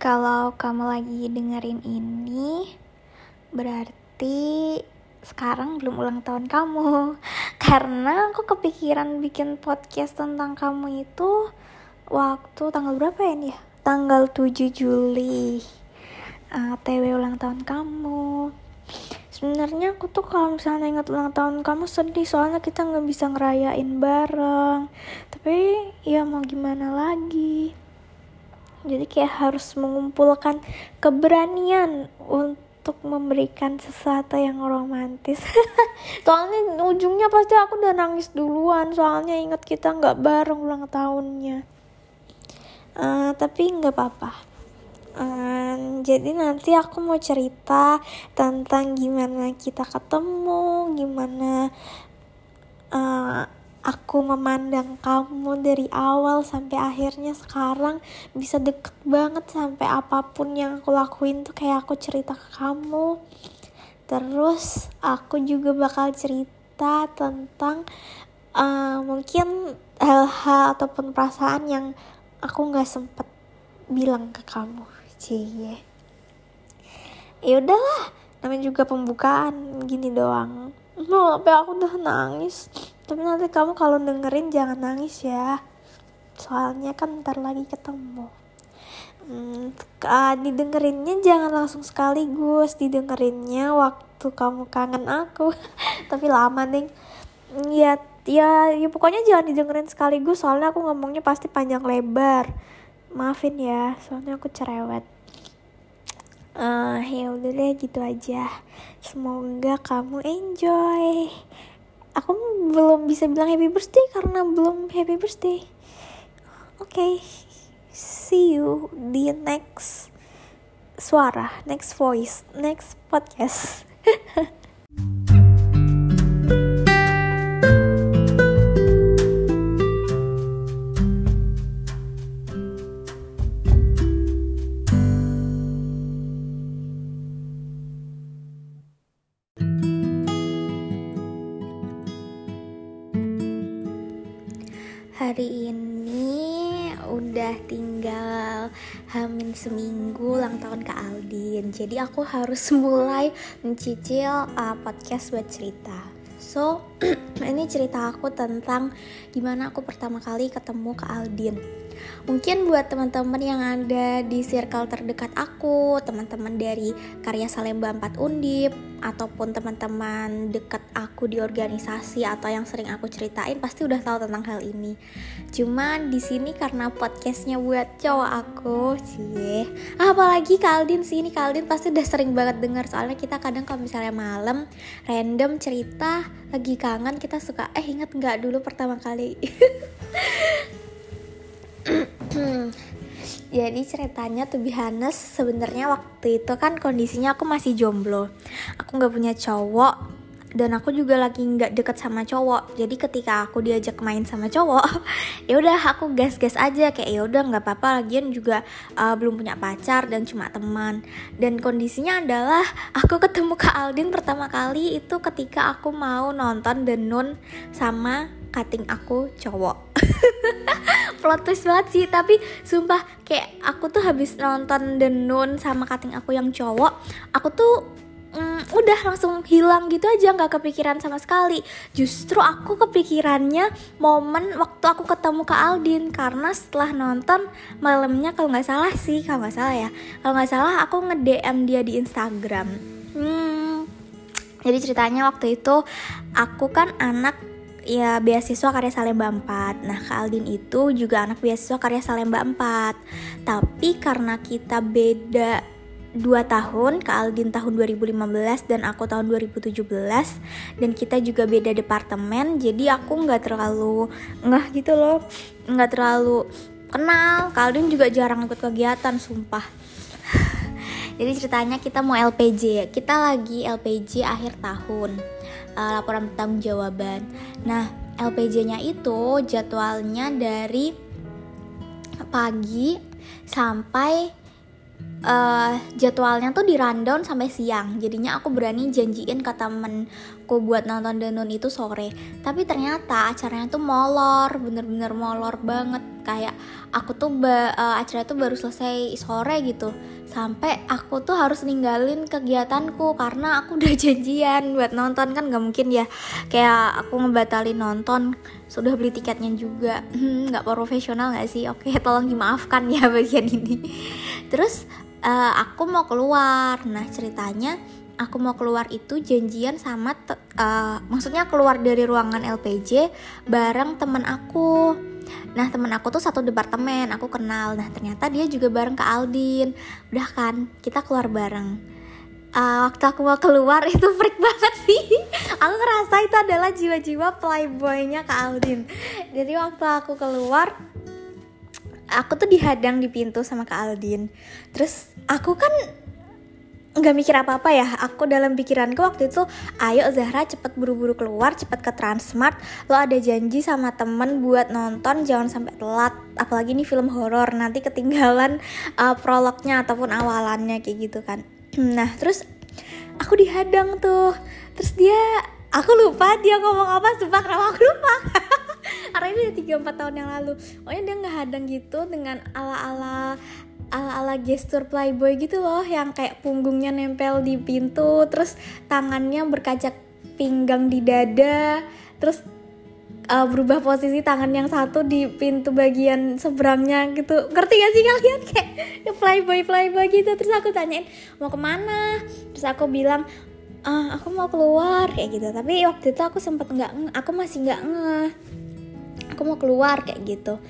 Kalau kamu lagi dengerin ini, berarti sekarang belum ulang tahun kamu. Karena aku kepikiran bikin podcast tentang kamu itu waktu tanggal berapa ya nih? Tanggal 7 Juli. Uh, TW ulang tahun kamu. Sebenarnya aku tuh kalau misalnya ingat ulang tahun kamu sedih soalnya kita nggak bisa ngerayain bareng. Tapi ya mau gimana lagi? Jadi kayak harus mengumpulkan keberanian untuk memberikan sesuatu yang romantis. Soalnya ujungnya pasti aku udah nangis duluan soalnya inget kita nggak bareng ulang tahunnya. Uh, tapi nggak apa-apa. Uh, jadi nanti aku mau cerita tentang gimana kita ketemu gimana uh, aku memandang kamu dari awal sampai akhirnya sekarang bisa deket banget sampai apa pun yang aku lakuin tuh kayak aku cerita ke kamu. Terus aku juga bakal cerita tentang uh, mungkin hal-hal ataupun perasaan yang aku nggak sempet bilang ke kamu. Cie. Ya udahlah namanya juga pembukaan gini doang. Mau sampai aku udah nangis tapi nanti kamu kalau dengerin jangan nangis ya. Soalnya kan ntar lagi ketemu. Hmm, didengerinnya jangan langsung sekaligus. Didengerinnya waktu kamu kangen aku. Tapi lama nih ya ya ya pokoknya jangan didengerin sekaligus. Soalnya aku ngomongnya pasti panjang lebar. Maafin ya soalnya aku cerewet. Uh, ya udah deh gitu aja. Semoga kamu enjoy aku belum bisa bilang happy birthday karena belum happy birthday oke okay. see you di next suara next voice next podcast jadi aku harus mulai mencicil uh, podcast buat cerita. So ini cerita aku tentang gimana aku pertama kali ketemu ke Aldin Mungkin buat teman-teman yang ada di circle terdekat aku, teman-teman dari Karya Salemba 4 Undip, ataupun teman-teman dekat aku di organisasi atau yang sering aku ceritain pasti udah tahu tentang hal ini. Cuman di sini karena podcastnya buat cowok aku, cie. Apalagi Kaldin sih ini Kaldin pasti udah sering banget denger soalnya kita kadang kalau misalnya malam random cerita lagi kangen kita suka eh inget nggak dulu pertama kali jadi ceritanya tuh Hanes sebenarnya waktu itu kan kondisinya aku masih jomblo. Aku nggak punya cowok dan aku juga lagi nggak deket sama cowok. Jadi ketika aku diajak main sama cowok ya udah aku gas-gas aja kayak ya udah nggak apa-apa. Lagian juga uh, belum punya pacar dan cuma teman. Dan kondisinya adalah aku ketemu Kak Aldin pertama kali itu ketika aku mau nonton The Nun sama cutting aku cowok plot twist banget sih. Tapi sumpah kayak aku tuh habis nonton The Nun sama cutting aku yang cowok aku tuh mm, udah langsung hilang gitu aja nggak kepikiran sama sekali. Justru aku kepikirannya momen waktu aku ketemu ke Aldin karena setelah nonton malamnya kalau nggak salah sih kalau nggak salah ya kalau nggak salah aku nge DM dia di Instagram. Hmm, jadi ceritanya waktu itu aku kan anak ya beasiswa karya Salemba 4 Nah Kak Aldin itu juga anak beasiswa karya Salemba 4 Tapi karena kita beda 2 tahun, Kak Aldin tahun 2015 dan aku tahun 2017 Dan kita juga beda departemen Jadi aku nggak terlalu nggak gitu loh. Nggak terlalu kenal. Kak Aldin juga jarang ikut kegiatan sumpah. Jadi ceritanya kita mau LPJ kita lagi LPJ akhir tahun uh, laporan jawaban. Nah, LPJ-nya itu jadwalnya dari pagi sampai uh, jadwalnya tuh di rundown sampai siang. Jadinya aku berani janjiin ke temenku buat nonton Denun itu sore. Tapi ternyata acaranya tuh molor bener-bener molor banget. Kayak aku tuh ba uh, acara tuh baru selesai sore gitu. Sampai aku tuh harus ninggalin kegiatanku karena aku udah janjian buat nonton. Kan nggak mungkin ya. Kayak aku ngebatalin nonton. Sudah beli tiketnya juga. Hmm, nggak profesional nggak sih? Oke tolong dimaafkan ya bagian ini. Terus uh, aku mau keluar. Nah ceritanya aku mau keluar itu janjian sama uh, maksudnya keluar dari ruangan LPJ bareng temen aku. Nah temen aku tuh satu departemen aku kenal. Nah ternyata dia juga bareng ke Aldin. Udah kan kita keluar bareng. Uh, waktu aku mau keluar itu freak banget sih. Aku ngerasa itu adalah jiwa-jiwa playboynya ke Aldin. Jadi waktu aku keluar aku tuh dihadang di pintu sama Kak Aldin. Terus aku kan nggak mikir apa-apa ya. Aku dalam pikiranku waktu itu ayo Zahra cepet buru-buru keluar cepet ke Transmart. Lo ada janji sama temen buat nonton jangan sampai telat. Apalagi ini film horor nanti ketinggalan uh, prolognya ataupun awalannya kayak gitu kan. Nah terus aku dihadang tuh. Terus dia aku lupa dia ngomong apa sumpah kenapa aku lupa karena ini udah 3-4 tahun yang lalu. Pokoknya dia nggak hadang gitu dengan ala-ala ala-ala gestur playboy gitu loh yang kayak punggungnya nempel di pintu terus tangannya berkaca pinggang di dada terus uh, berubah posisi tangan yang satu di pintu bagian seberangnya gitu. Ngerti gak sih kalian? Kayak playboy playboy gitu. Terus aku tanyain mau ke mana? Terus aku bilang ah, aku mau keluar. Kayak gitu. Tapi waktu itu aku sempet nggak aku masih nggak nge aku mau keluar kayak gitu.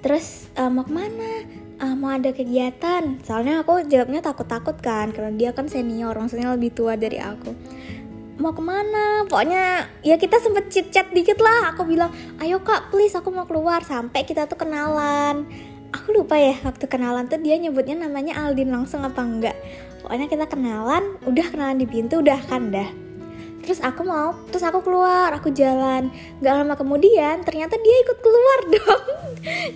Terus uh, mau ke mana? Uh, mau ada kegiatan? Soalnya aku jawabnya takut-takut kan karena dia kan senior maksudnya lebih tua dari aku. Mau ke mana? Pokoknya ya kita sempet chit chat dikit lah. Aku bilang ayo kak please aku mau keluar. Sampai kita tuh kenalan. Aku lupa ya waktu kenalan tuh dia nyebutnya namanya Aldin langsung apa enggak. Pokoknya kita kenalan udah kenalan di pintu udah kan dah terus aku mau terus aku keluar aku jalan. Nggak lama kemudian ternyata dia ikut keluar dong.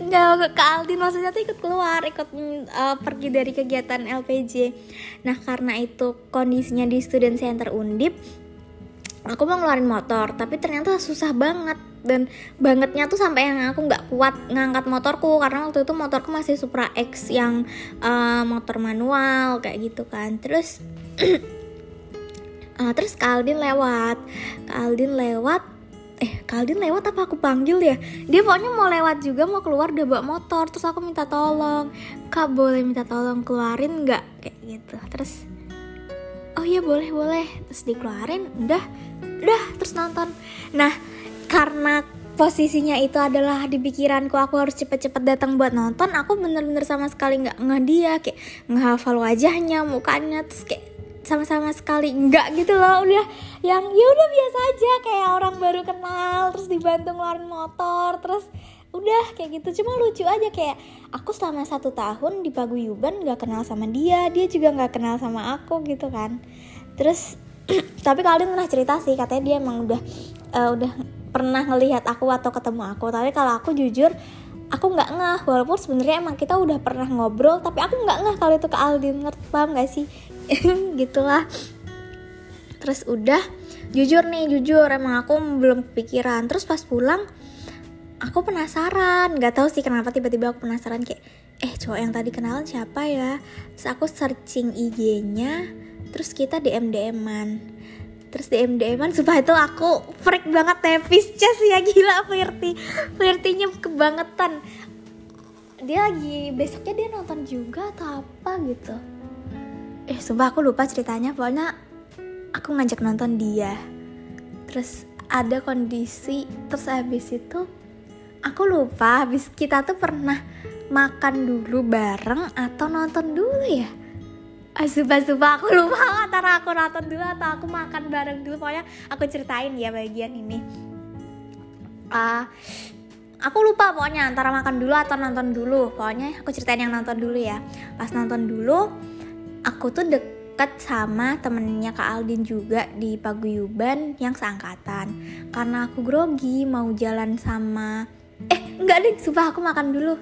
Nggak ke Aldin maksudnya tuh ikut keluar ikut uh, pergi dari kegiatan LPJ nah karena itu kondisinya di student center undip aku mau ngeluarin motor tapi ternyata susah banget. Dan bangetnya tuh sampai yang aku nggak kuat ngangkat motorku karena waktu itu motorku masih Supra X yang uh, motor manual kayak gitu kan. Terus uh, terus Kaldin lewat. Kaldin lewat. Eh Kaldin lewat apa aku panggil ya? Dia pokoknya mau lewat juga mau keluar udah bawa motor terus aku minta tolong. Kak boleh minta tolong keluarin nggak? Kayak gitu. Terus oh iya boleh boleh. Terus dikeluarin udah udah. Terus nonton. Nah karena posisinya itu adalah di pikiranku aku harus cepet-cepet datang buat nonton aku bener-bener sama sekali nggak nggak dia kayak ngehafal wajahnya mukanya terus kayak sama-sama sekali enggak gitu loh udah yang ya udah biasa aja kayak orang baru kenal terus dibantu ngeluarin motor terus udah kayak gitu. Cuma lucu aja kayak aku selama satu tahun di paguyuban nggak kenal sama dia dia juga nggak kenal sama aku gitu kan. Terus tapi kalian pernah cerita sih katanya dia emang udah uh, udah pernah ngelihat aku atau ketemu aku. Tapi kalau aku jujur aku nggak ngeh walaupun sebenarnya emang kita udah pernah ngobrol tapi aku nggak ngeh kalau itu ke Aldin ngerti paham gak sih gitulah. Terus udah jujur nih jujur emang aku belum kepikiran. Terus pas pulang aku penasaran. Nggak tahu sih kenapa tiba-tiba aku penasaran kayak eh cowok yang tadi kenalan siapa ya? Terus aku searching IG-nya terus kita DM DM-an terus DM DM-an supaya itu aku freak banget tepis chess ya gila flirty. Flirtinya kebangetan. Dia lagi besoknya dia nonton juga atau apa gitu eh sumpah aku lupa ceritanya. Pokoknya aku ngajak nonton dia. Terus ada kondisi terus habis itu aku lupa habis kita tuh pernah makan dulu bareng atau nonton dulu ya? Ah, sumpah sumpah aku lupa antara aku nonton dulu atau aku makan bareng dulu. Pokoknya aku ceritain ya bagian ini. Uh, aku lupa pokoknya antara makan dulu atau nonton dulu. Pokoknya aku ceritain yang nonton dulu ya. Pas nonton dulu aku tuh deket sama temennya Kak Aldin juga di paguyuban yang seangkatan. Karena aku grogi mau jalan sama eh enggak deh sumpah aku makan dulu.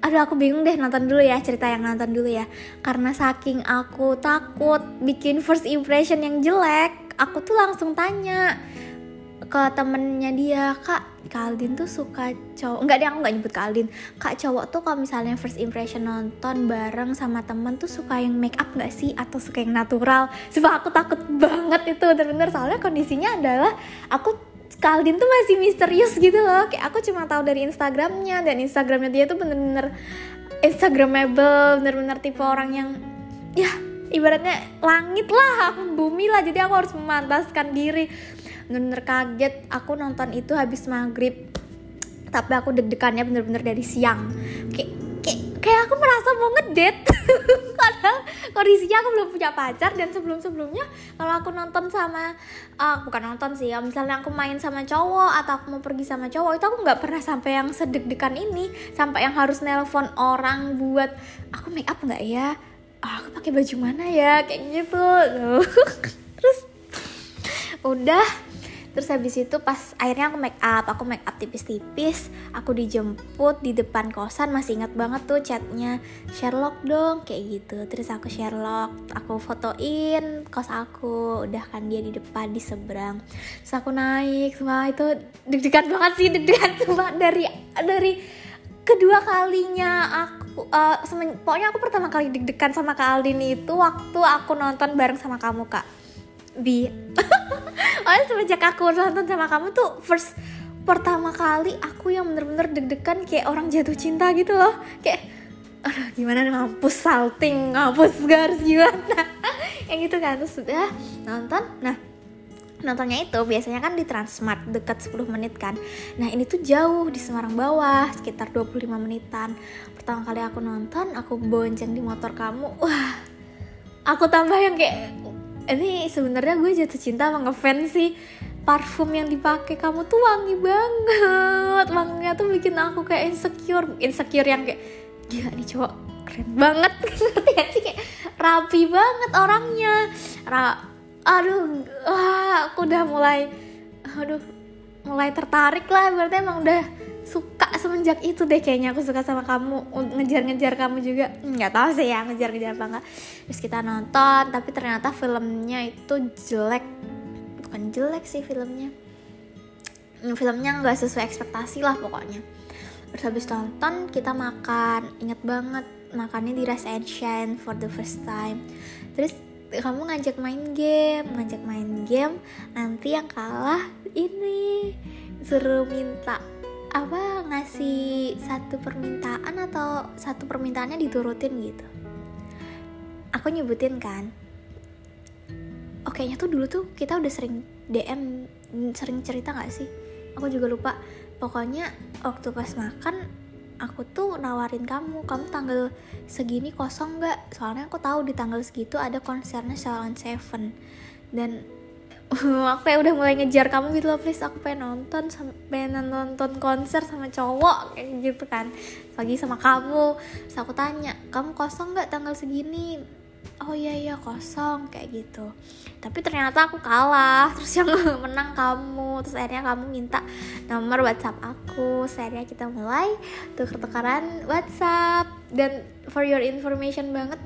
Aduh aku bingung deh nonton dulu ya cerita yang nonton dulu ya. Karena saking aku takut bikin first impression yang jelek aku tuh langsung tanya ke temennya dia. Kak Kaldin tuh suka cowok nggak deh aku nggak nyebut Kaldin. Kak cowok tuh kalau misalnya first impression nonton bareng sama temen tuh suka yang make up nggak sih? Atau suka yang natural? Sebab aku takut banget itu bener-bener. Soalnya kondisinya adalah aku Kaldin tuh masih misterius gitu loh. Kayak aku cuma tahu dari Instagramnya dan Instagramnya dia tuh bener-bener Instagramable bener-bener tipe orang yang ya ibaratnya langit lah bumi lah. Jadi aku harus memantaskan diri bener-bener kaget. Aku nonton itu habis maghrib. Tapi aku deg-degannya bener-bener dari siang. Kayak kayak kayak aku merasa mau ngedet. Karena kondisinya aku belum punya pacar dan sebelum-sebelumnya kalau aku nonton sama uh, bukan nonton sih ya misalnya aku main sama cowok atau aku mau pergi sama cowok itu aku nggak pernah sampai yang sedeg-degan ini. Sampai yang harus nelpon orang buat aku make up nggak ya? Oh, aku pakai baju mana ya? Kayak gitu. Terus udah terus habis itu pas akhirnya aku make up aku make up tipis-tipis aku dijemput di depan kosan masih ingat banget tuh chatnya Sherlock dong kayak gitu. Terus aku Sherlock aku fotoin kos aku udah kan dia di depan di seberang. Terus aku naik semua itu deg-degan banget sih deg-degan. Semua dari dari kedua kalinya aku uh, pokoknya aku pertama kali deg-degan sama Kak Aldin itu waktu aku nonton bareng sama kamu kak. Bi oh semenjak aku nonton sama kamu tuh first pertama kali aku yang bener-bener deg-degan kayak orang jatuh cinta gitu loh. Kayak aduh gimana nih mampus salting mampus garis gimana? Yang gitu kan terus sudah nonton. Nah nontonnya itu biasanya kan di Transmart dekat 10 menit kan. Nah ini tuh jauh di Semarang bawah sekitar 25 menitan. Pertama kali aku nonton aku bonceng di motor kamu. Wah aku tambah yang kayak ini sebenarnya gue jatuh cinta sama ngefans sih. Parfum yang dipakai kamu tuh wangi banget. Wanginya tuh bikin aku kayak insecure. Insecure yang kayak gila nih cowok keren banget. Ngerti gak sih? Kayak rapi banget orangnya. Ra aduh ah, aku udah mulai aduh mulai tertarik lah. Berarti emang udah suka semenjak itu deh kayaknya. Aku suka sama kamu ngejar-ngejar kamu juga. Nggak tahu sih ya ngejar-ngejar apa enggak terus kita nonton tapi ternyata filmnya itu jelek. Bukan jelek sih filmnya. Hmm, filmnya nggak sesuai ekspektasi lah pokoknya. Terus habis nonton kita makan. Inget banget makannya di Rise and Shine for the first time. Terus kamu ngajak main game ngajak main game nanti yang kalah ini suruh minta apa ngasih satu permintaan atau satu permintaannya diturutin gitu? Aku nyebutin kan oke nya tuh dulu tuh kita udah sering DM sering cerita gak sih? Aku juga lupa. Pokoknya waktu pas makan aku tuh nawarin kamu kamu tanggal segini kosong nggak? Soalnya aku tahu di tanggal segitu ada konsernya Salon Seven. Dan aku kayak udah mulai ngejar kamu gitu loh please. Aku pengen nonton pengen nonton konser sama cowok kayak gitu kan. Pagi sama kamu. Terus aku tanya kamu kosong nggak tanggal segini? Oh iya iya kosong kayak gitu. Tapi ternyata aku kalah. Terus yang menang kamu. Terus akhirnya kamu minta nomor WhatsApp aku. Terus akhirnya kita mulai tuker-tukeran WhatsApp. Dan for your information banget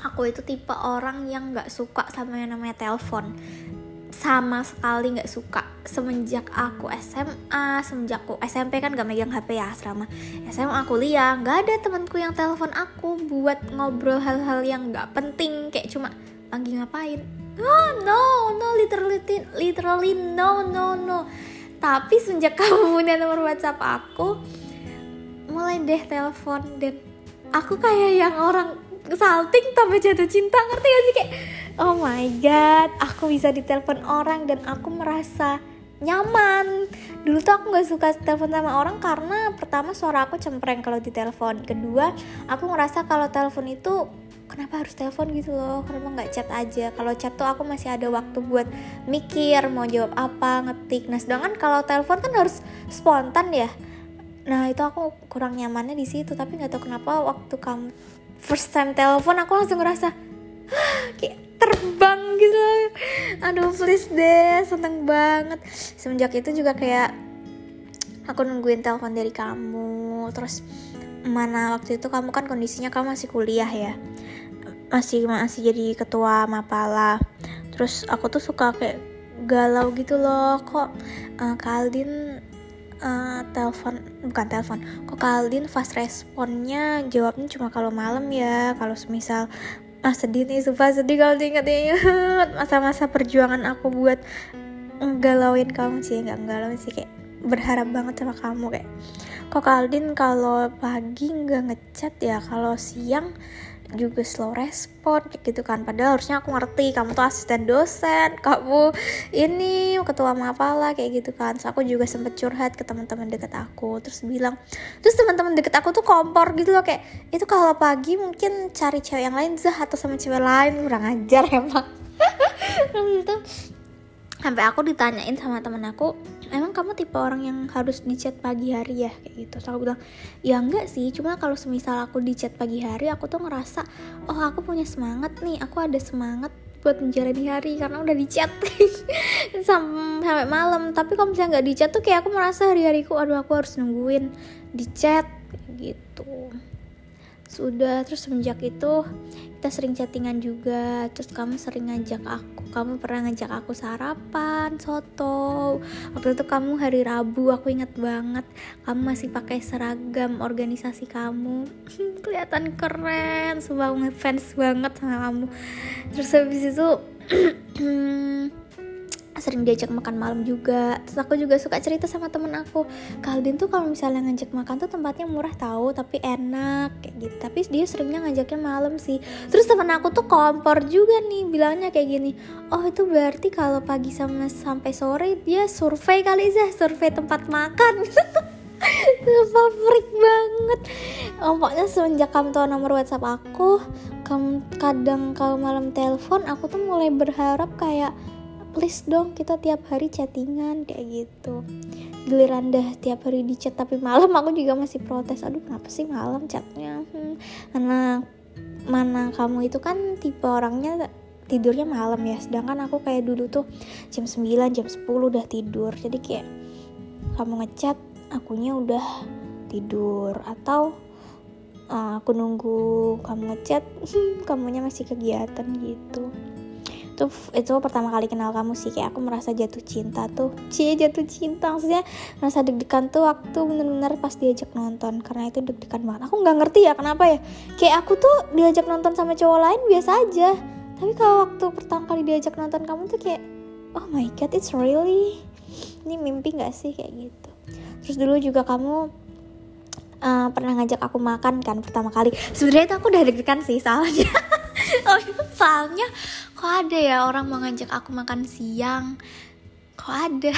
aku itu tipe orang yang nggak suka sama yang namanya telepon. Sama sekali nggak suka. Semenjak aku SMA semenjak aku SMP kan gak megang HP ya asrama. SMA aku lihat nggak ada temanku yang telepon aku buat ngobrol hal-hal yang nggak penting. Kayak cuma lagi ngapain? Oh no no literally literally no no no. Tapi semenjak kamu punya nomor WhatsApp aku mulai deh telepon. Dan aku kayak yang orang salting tambah jatuh cinta ngerti gak sih? Kayak oh my god aku bisa ditelepon orang dan aku merasa nyaman. Dulu tuh aku nggak suka telepon sama orang karena pertama suara aku cempreng kalau ditelepon. Kedua aku ngerasa kalau telepon itu kenapa harus telepon gitu loh? Kenapa nggak chat aja? Kalau chat tuh aku masih ada waktu buat mikir mau jawab apa ngetik. Nah sedangkan kalau telepon kan harus spontan ya. Nah itu aku kurang nyamannya di situ tapi nggak tahu kenapa waktu kamu first time telepon aku langsung ngerasa kayak terbang gitu aduh please deh seneng banget. Semenjak itu juga kayak aku nungguin telepon dari kamu terus mana waktu itu kamu kan kondisinya kamu masih kuliah ya masih masih jadi ketua mapala. Terus aku tuh suka kayak galau gitu loh kok uh, Kaldin uh, telepon bukan telepon. Kok Kaldin fast responnya jawabnya cuma kalau malam ya. Kalau semisal ah sedih nih sumpah sedih kalau diinget-inget masa-masa perjuangan aku buat galauin kamu sih nggak galauin sih. Kayak berharap banget sama kamu kayak kok Kaldin kalau pagi nggak ngechat ya? Kalau siang juga slow respon kayak gitu kan. Padahal harusnya aku ngerti kamu tuh asisten dosen kamu ini ketua mapala kayak gitu kan. So, aku juga sempet curhat ke teman-teman deket aku terus bilang terus teman-teman deket aku tuh kompor gitu loh kayak itu kalau pagi mungkin cari cewek yang lain zah atau sama cewek lain. Kurang ajar emang. Terus itu sampai aku ditanyain sama temen aku emang kamu tipe orang yang harus dicat pagi hari ya? Kayak gitu. So aku bilang ya enggak sih cuma kalau semisal aku dicat pagi hari aku tuh ngerasa oh aku punya semangat nih aku ada semangat buat menjalani hari karena udah dicat sampai, sampai malam. Tapi kalau misalnya nggak dicat tuh kayak aku merasa hari-hariku aduh aku harus nungguin dicat gitu sudah terus semenjak itu kita sering chattingan juga. Terus kamu sering ngajak aku kamu pernah ngajak aku sarapan soto. Waktu itu kamu hari Rabu aku inget banget. Kamu masih pakai seragam organisasi kamu. Kelihatan keren semua ngefans banget sama kamu. Terus habis itu sering diajak makan malam juga. Terus aku juga suka cerita sama temen aku. Kaldin tuh kalau misalnya ngajak makan tuh tempatnya murah tahu tapi enak kayak gitu. Tapi dia seringnya ngajaknya malam sih. Terus temen aku tuh kompor juga nih bilangnya kayak gini oh itu berarti kalau pagi sama sampai sore dia survei kali sih survei tempat makan. Favorit banget. Oh, pokoknya semenjak kamu tahu nomor WhatsApp aku kamu kadang kalau malam telepon aku tuh mulai berharap kayak please dong kita tiap hari chattingan kayak gitu. Giliran dah tiap hari di chat tapi malam aku juga masih protes. Aduh kenapa sih malam chatnya? Hmm, karena mana kamu itu kan tipe orangnya tidurnya malam ya. Sedangkan aku kayak dulu tuh jam 9 jam 10 udah tidur. Jadi kayak kamu ngechat akunya udah tidur. Atau uh, aku nunggu kamu ngechat kamunya masih kegiatan gitu itu itu pertama kali kenal kamu sih. Kayak aku merasa jatuh cinta tuh. Cie jatuh cinta. Maksudnya merasa deg-degan tuh waktu bener-bener pas diajak nonton. Karena itu deg-degan banget. Aku nggak ngerti ya kenapa ya. Kayak aku tuh diajak nonton sama cowok lain biasa aja. Tapi kalau waktu pertama kali diajak nonton kamu tuh kayak oh my god it's really ini mimpi gak sih? Kayak gitu. Terus dulu juga kamu uh, pernah ngajak aku makan kan pertama kali. Sebenarnya itu aku udah deg-degan sih soalnya. Oh soalnya kok ada ya orang mau ngajak aku makan siang? Kok ada?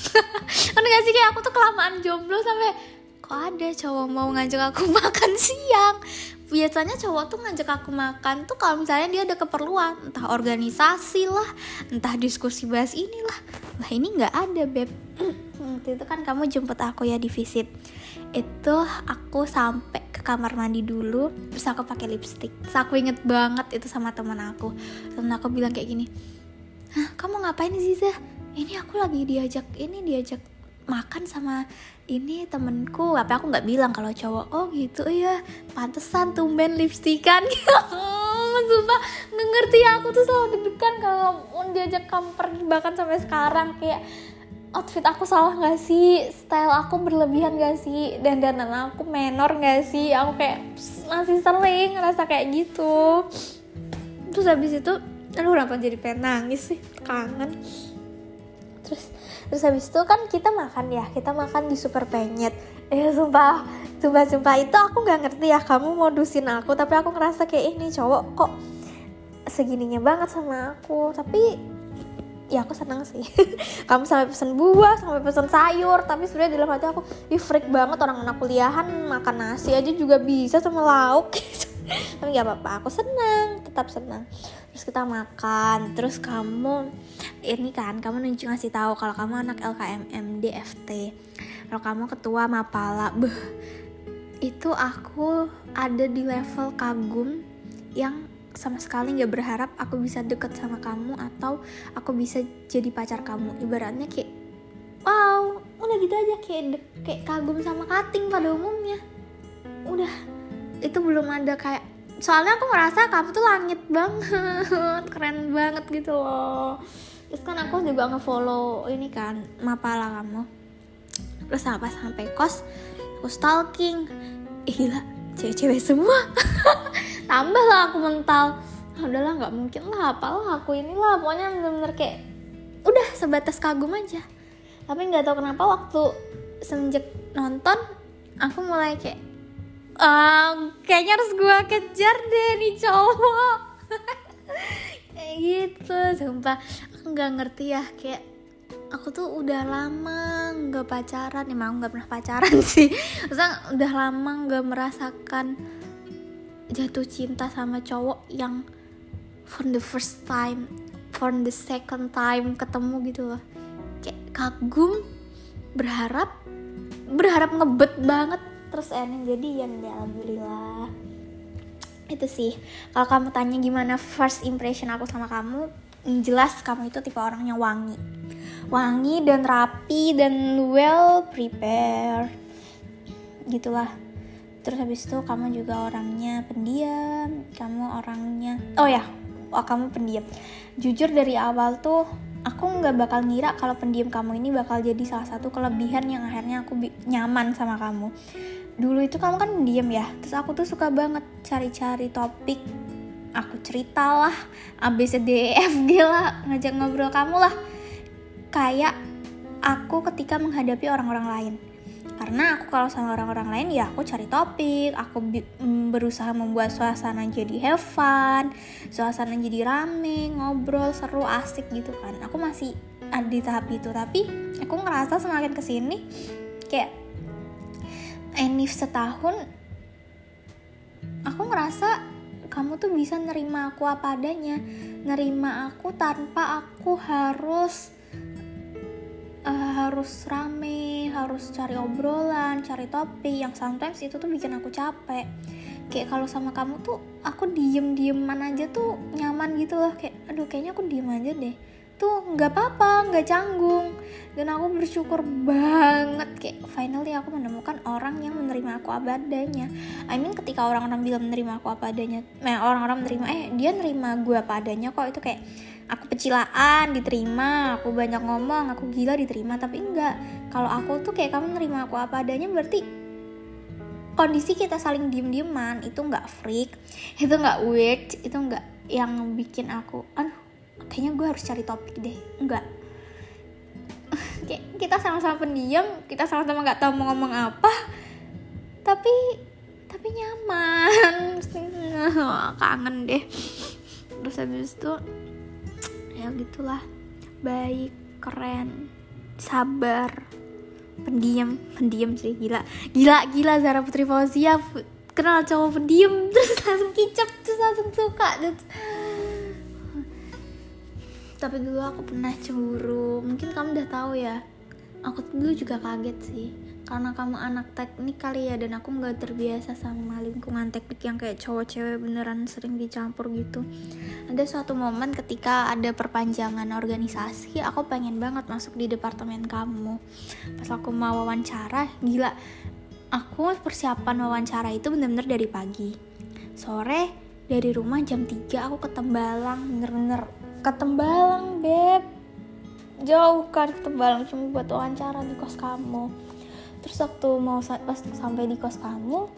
Kan gak sih kayak aku tuh kelamaan jomblo sampai kok ada cowok mau ngajak aku makan siang? Biasanya cowok tuh ngajak aku makan tuh kalau misalnya dia ada keperluan entah organisasi lah entah diskusi bahas inilah lah. Ini nggak ada beb. Itu kan kamu jemput aku ya di visit. Itu aku sampai ke kamar mandi dulu terus aku pakai lipstick. Terus aku inget banget itu sama teman aku. Teman aku bilang kayak gini Hah, kamu ngapain sih Zah? ini aku lagi diajak ini diajak makan sama ini temenku tapi aku nggak bilang kalau cowok oh gitu ya pantesan tumben lipstikan sumpah nggak ngerti aku tuh selalu deg-degan kalau diajak kamu pergi bahkan sampai sekarang kayak outfit aku salah gak sih? Style aku berlebihan gak sih? Dan dandan aku menor gak sih? Aku kayak masih sering ngerasa kayak gitu. Terus habis itu aduh kenapa jadi pengen nangis sih? Kangen. Terus terus habis itu kan kita makan ya kita makan di super penyet. Eh sumpah sumpah sumpah itu aku nggak ngerti ya kamu modusin aku tapi aku ngerasa kayak ini cowok kok segininya banget sama aku. Tapi ya aku senang sih. Kamu sampai pesen buah sampai pesen sayur tapi sebenarnya dalam hati aku ih freak banget orang anak kuliahan makan nasi aja juga bisa sama lauk. Tapi nggak apa-apa aku senang tetap senang terus kita makan terus kamu ini kan kamu nunjuk ngasih tahu kalau kamu anak LKMM DFT kalau kamu ketua Mapala beh itu aku ada di level kagum yang sama sekali nggak berharap aku bisa deket sama kamu atau aku bisa jadi pacar kamu. Ibaratnya kayak wow udah gitu aja kayak de- kayak kagum sama kating pada umumnya. Udah. Itu belum ada kayak soalnya aku ngerasa kamu tuh langit banget keren banget gitu loh. Terus kan aku juga ngefollow ini kan mapala kamu. Terus apa sampai kos aku stalking. Eh gila cewek-cewek semua tambah lah aku mental. Ah, udahlah nggak mungkin lah apalah aku inilah. Pokoknya bener-bener kayak udah sebatas kagum aja. Tapi nggak tahu kenapa waktu semenjak nonton aku mulai kayak um, kayaknya harus gue kejar deh nih cowok. Kayak gitu sumpah. Aku nggak ngerti ya kayak aku tuh udah lama nggak pacaran. Emang nggak pernah pacaran sih. Maksudnya udah lama nggak merasakan jatuh cinta sama cowok yang for the first time for the second time ketemu gitu loh. Kayak kagum berharap berharap ngebet banget terus ending jadian ya alhamdulillah. Itu sih. Kalau kamu tanya gimana first impression aku sama kamu jelas kamu itu tipe orang yang wangi. Wangi dan rapi dan well prepared. Gitulah terus habis itu kamu juga orangnya pendiam kamu orangnya oh ya oh, kamu pendiam. Jujur dari awal tuh aku nggak bakal ngira kalau pendiam kamu ini bakal jadi salah satu kelebihan yang akhirnya aku nyaman sama kamu. Dulu itu kamu kan pendiam ya terus aku tuh suka banget cari-cari topik. Aku cerita lah ABCDEFG lah ngajak ngobrol kamu lah. Kayak aku ketika menghadapi orang-orang lain karena aku kalau sama orang-orang lain ya aku cari topik aku mm, berusaha membuat suasana jadi have fun suasana jadi rame ngobrol seru asik gitu kan. Aku masih ada di tahap itu. Tapi aku ngerasa semakin ke sini kayak enif setahun aku ngerasa kamu tuh bisa nerima aku apa adanya nerima aku tanpa aku harus uh, harus rame harus cari obrolan cari topik. Yang sometimes itu tuh bikin aku capek. Kayak kalau sama kamu tuh aku diem dieman aja tuh nyaman gitu loh. Kayak aduh kayaknya aku diem aja deh. Tuh nggak apa-apa nggak canggung. Dan aku bersyukur banget. Kayak finally aku menemukan orang yang menerima aku apa adanya. I mean ketika orang-orang bilang menerima aku apa adanya eh, orang-orang menerima eh dia nerima gue apa adanya kok. Itu kayak aku pecilaan diterima aku banyak ngomong aku gila diterima tapi enggak. Kalau aku tuh kayak kamu nerima aku apa adanya berarti kondisi kita saling diem dieman itu enggak freak itu enggak weird itu enggak yang bikin aku aduh kayaknya gue harus cari topik deh. Enggak. Kita sama-sama pendiam kita sama-sama nggak tahu mau ngomong apa tapi tapi nyaman. Kangen deh. Terus habis itu ya gitulah. Baik keren sabar pendiam pendiam sih gila. Gila gila Zara Putri Fauzia kenal cowok pendiam terus langsung kicap terus langsung suka terus. Tapi dulu aku pernah cemburu. Mungkin kamu udah tahu ya. Aku dulu juga kaget sih karena kamu anak teknik kali ya dan aku nggak terbiasa sama lingkungan teknik yang kayak cowok cewek beneran sering dicampur gitu. Ada suatu momen ketika ada perpanjangan organisasi aku pengen banget masuk di departemen kamu. Pas aku mau wawancara gila aku persiapan wawancara itu bener-bener dari pagi. Sore dari rumah jam 3 aku ke Tembalang bener-bener ke Tembalang beb. Jauh kan ke Tembalang cuma buat wawancara di kos kamu terus waktu mau pas sampai di kos kamu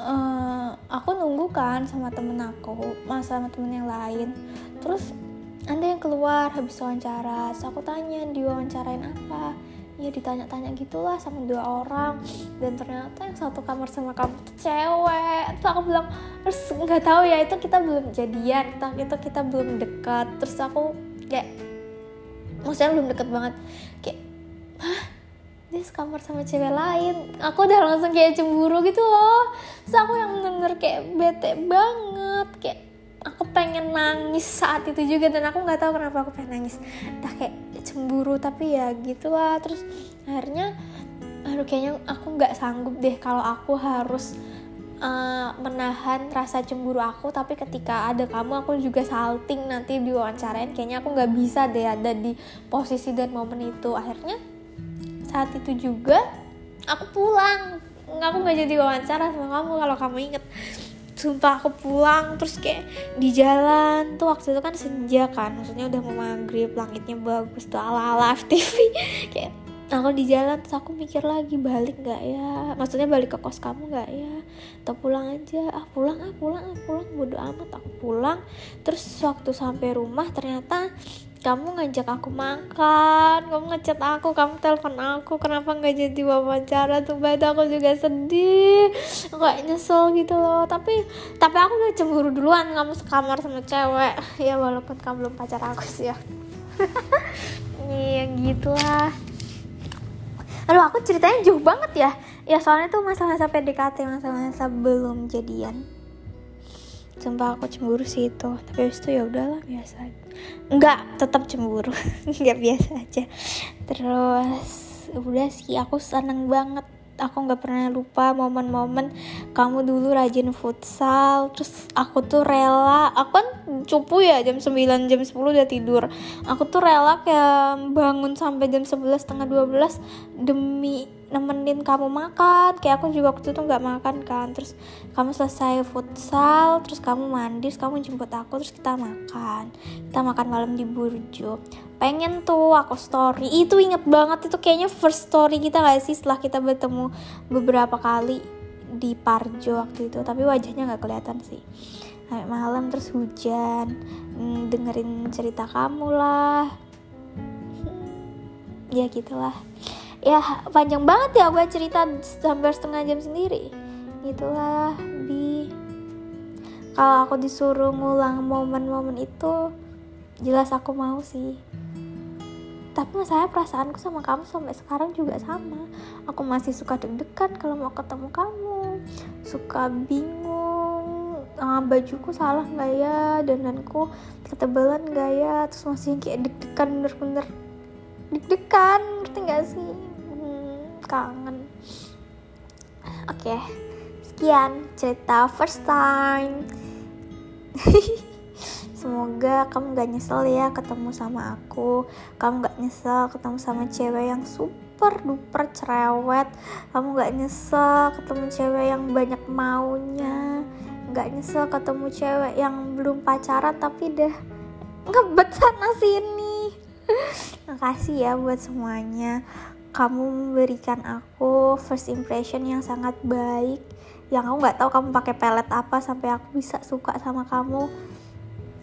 uh, aku nunggu kan sama temen aku mas sama temen yang lain. Terus ada yang keluar habis wawancara. Terus aku tanya diwawancarain apa? Ya ditanya-tanya gitulah sama dua orang. Dan ternyata yang satu kamar sama kamu tuh cewek. Terus aku bilang terus nggak tahu ya itu kita belum jadian. Itu kita belum dekat. Terus aku kayak maksudnya belum deket banget. Kayak hah dia sekamar sama cewek lain. Aku udah langsung kayak cemburu gitu loh. Terus aku yang bener-bener kayak bete banget. Kayak aku pengen nangis saat itu juga dan aku nggak tahu kenapa aku pengen nangis. Entah kayak cemburu tapi ya gitulah. Terus akhirnya aduh kayaknya aku nggak sanggup deh kalau aku harus uh, menahan rasa cemburu aku. Tapi ketika ada kamu aku juga salting nanti diwawancarain. Kayaknya aku nggak bisa deh ada di posisi dan momen itu. Akhirnya saat itu juga aku pulang. Aku nggak jadi wawancara sama kamu kalau kamu inget. Sumpah aku pulang terus kayak di jalan tuh waktu itu kan senja kan maksudnya udah mau maghrib langitnya bagus tuh ala ala FTV kayak aku di jalan terus aku mikir lagi balik nggak ya? Maksudnya balik ke kos kamu nggak ya? Atau pulang aja? Ah pulang ah pulang ah pulang. Bodo amat aku pulang. Terus waktu sampai rumah ternyata kamu ngajak aku makan kamu ngechat aku kamu telepon aku kenapa nggak jadi wawancara tuh banget aku juga sedih kayak nyesel gitu loh. Tapi tapi aku udah cemburu duluan kamu sekamar sama cewek. Ya walaupun kamu belum pacar aku sih ya. Iya gitulah. Aduh aku ceritanya jauh banget ya. Ya soalnya tuh masa-masa PDKT Masa-masa belum jadian Sumpah aku cemburu sih itu. Tapi habis itu ya udahlah biasa Enggak, tetap cemburu. Enggak biasa aja. Terus udah sih aku seneng banget. Aku nggak pernah lupa momen-momen kamu dulu rajin futsal terus aku tuh rela. Aku kan cupu ya jam 9 jam 10 udah tidur. Aku tuh rela kayak bangun sampai jam 11 setengah 12 demi nemenin kamu makan. Kayak aku juga waktu itu nggak makan kan. Terus kamu selesai futsal terus kamu mandi terus kamu jemput aku terus kita makan. Kita makan malam di burjo. Pengen tuh aku story. Itu inget banget itu kayaknya first story kita gak sih setelah kita bertemu beberapa kali di Parjo waktu itu. Tapi wajahnya nggak kelihatan sih. Sampai malam terus hujan. Hmm, dengerin cerita kamu lah. Ya gitulah ya panjang banget ya gue cerita hampir setengah jam sendiri. Itulah bi. Kalau aku disuruh ngulang momen-momen itu jelas aku mau sih. Tapi masalahnya perasaanku sama kamu sampai sekarang juga sama. Aku masih suka deg-degan kalau mau ketemu kamu. Suka bingung ah, bajuku salah nggak ya? Dandanku ketebalan nggak ya? Terus masih kayak deg-degan bener-bener deg-degan ngerti gak sih kangen. Oke okay. sekian cerita first time. Semoga kamu gak nyesel ya ketemu sama aku. Kamu gak nyesel ketemu sama cewek yang super duper cerewet. Kamu gak nyesel ketemu cewek yang banyak maunya. Gak nyesel ketemu cewek yang belum pacaran tapi deh ngebet sana sini. Makasih ya buat semuanya kamu memberikan aku first impression yang sangat baik yang aku nggak tahu kamu pakai pelet apa sampai aku bisa suka sama kamu.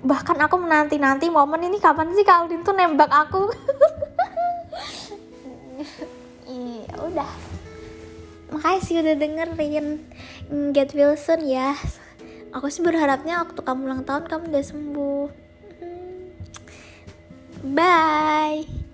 Bahkan aku menanti nanti momen ini kapan sih Kaldin tuh nembak aku? Iya udah. Makasih udah dengerin Get Wilson ya. Aku sih berharapnya waktu kamu ulang tahun kamu udah sembuh. Hmm. bye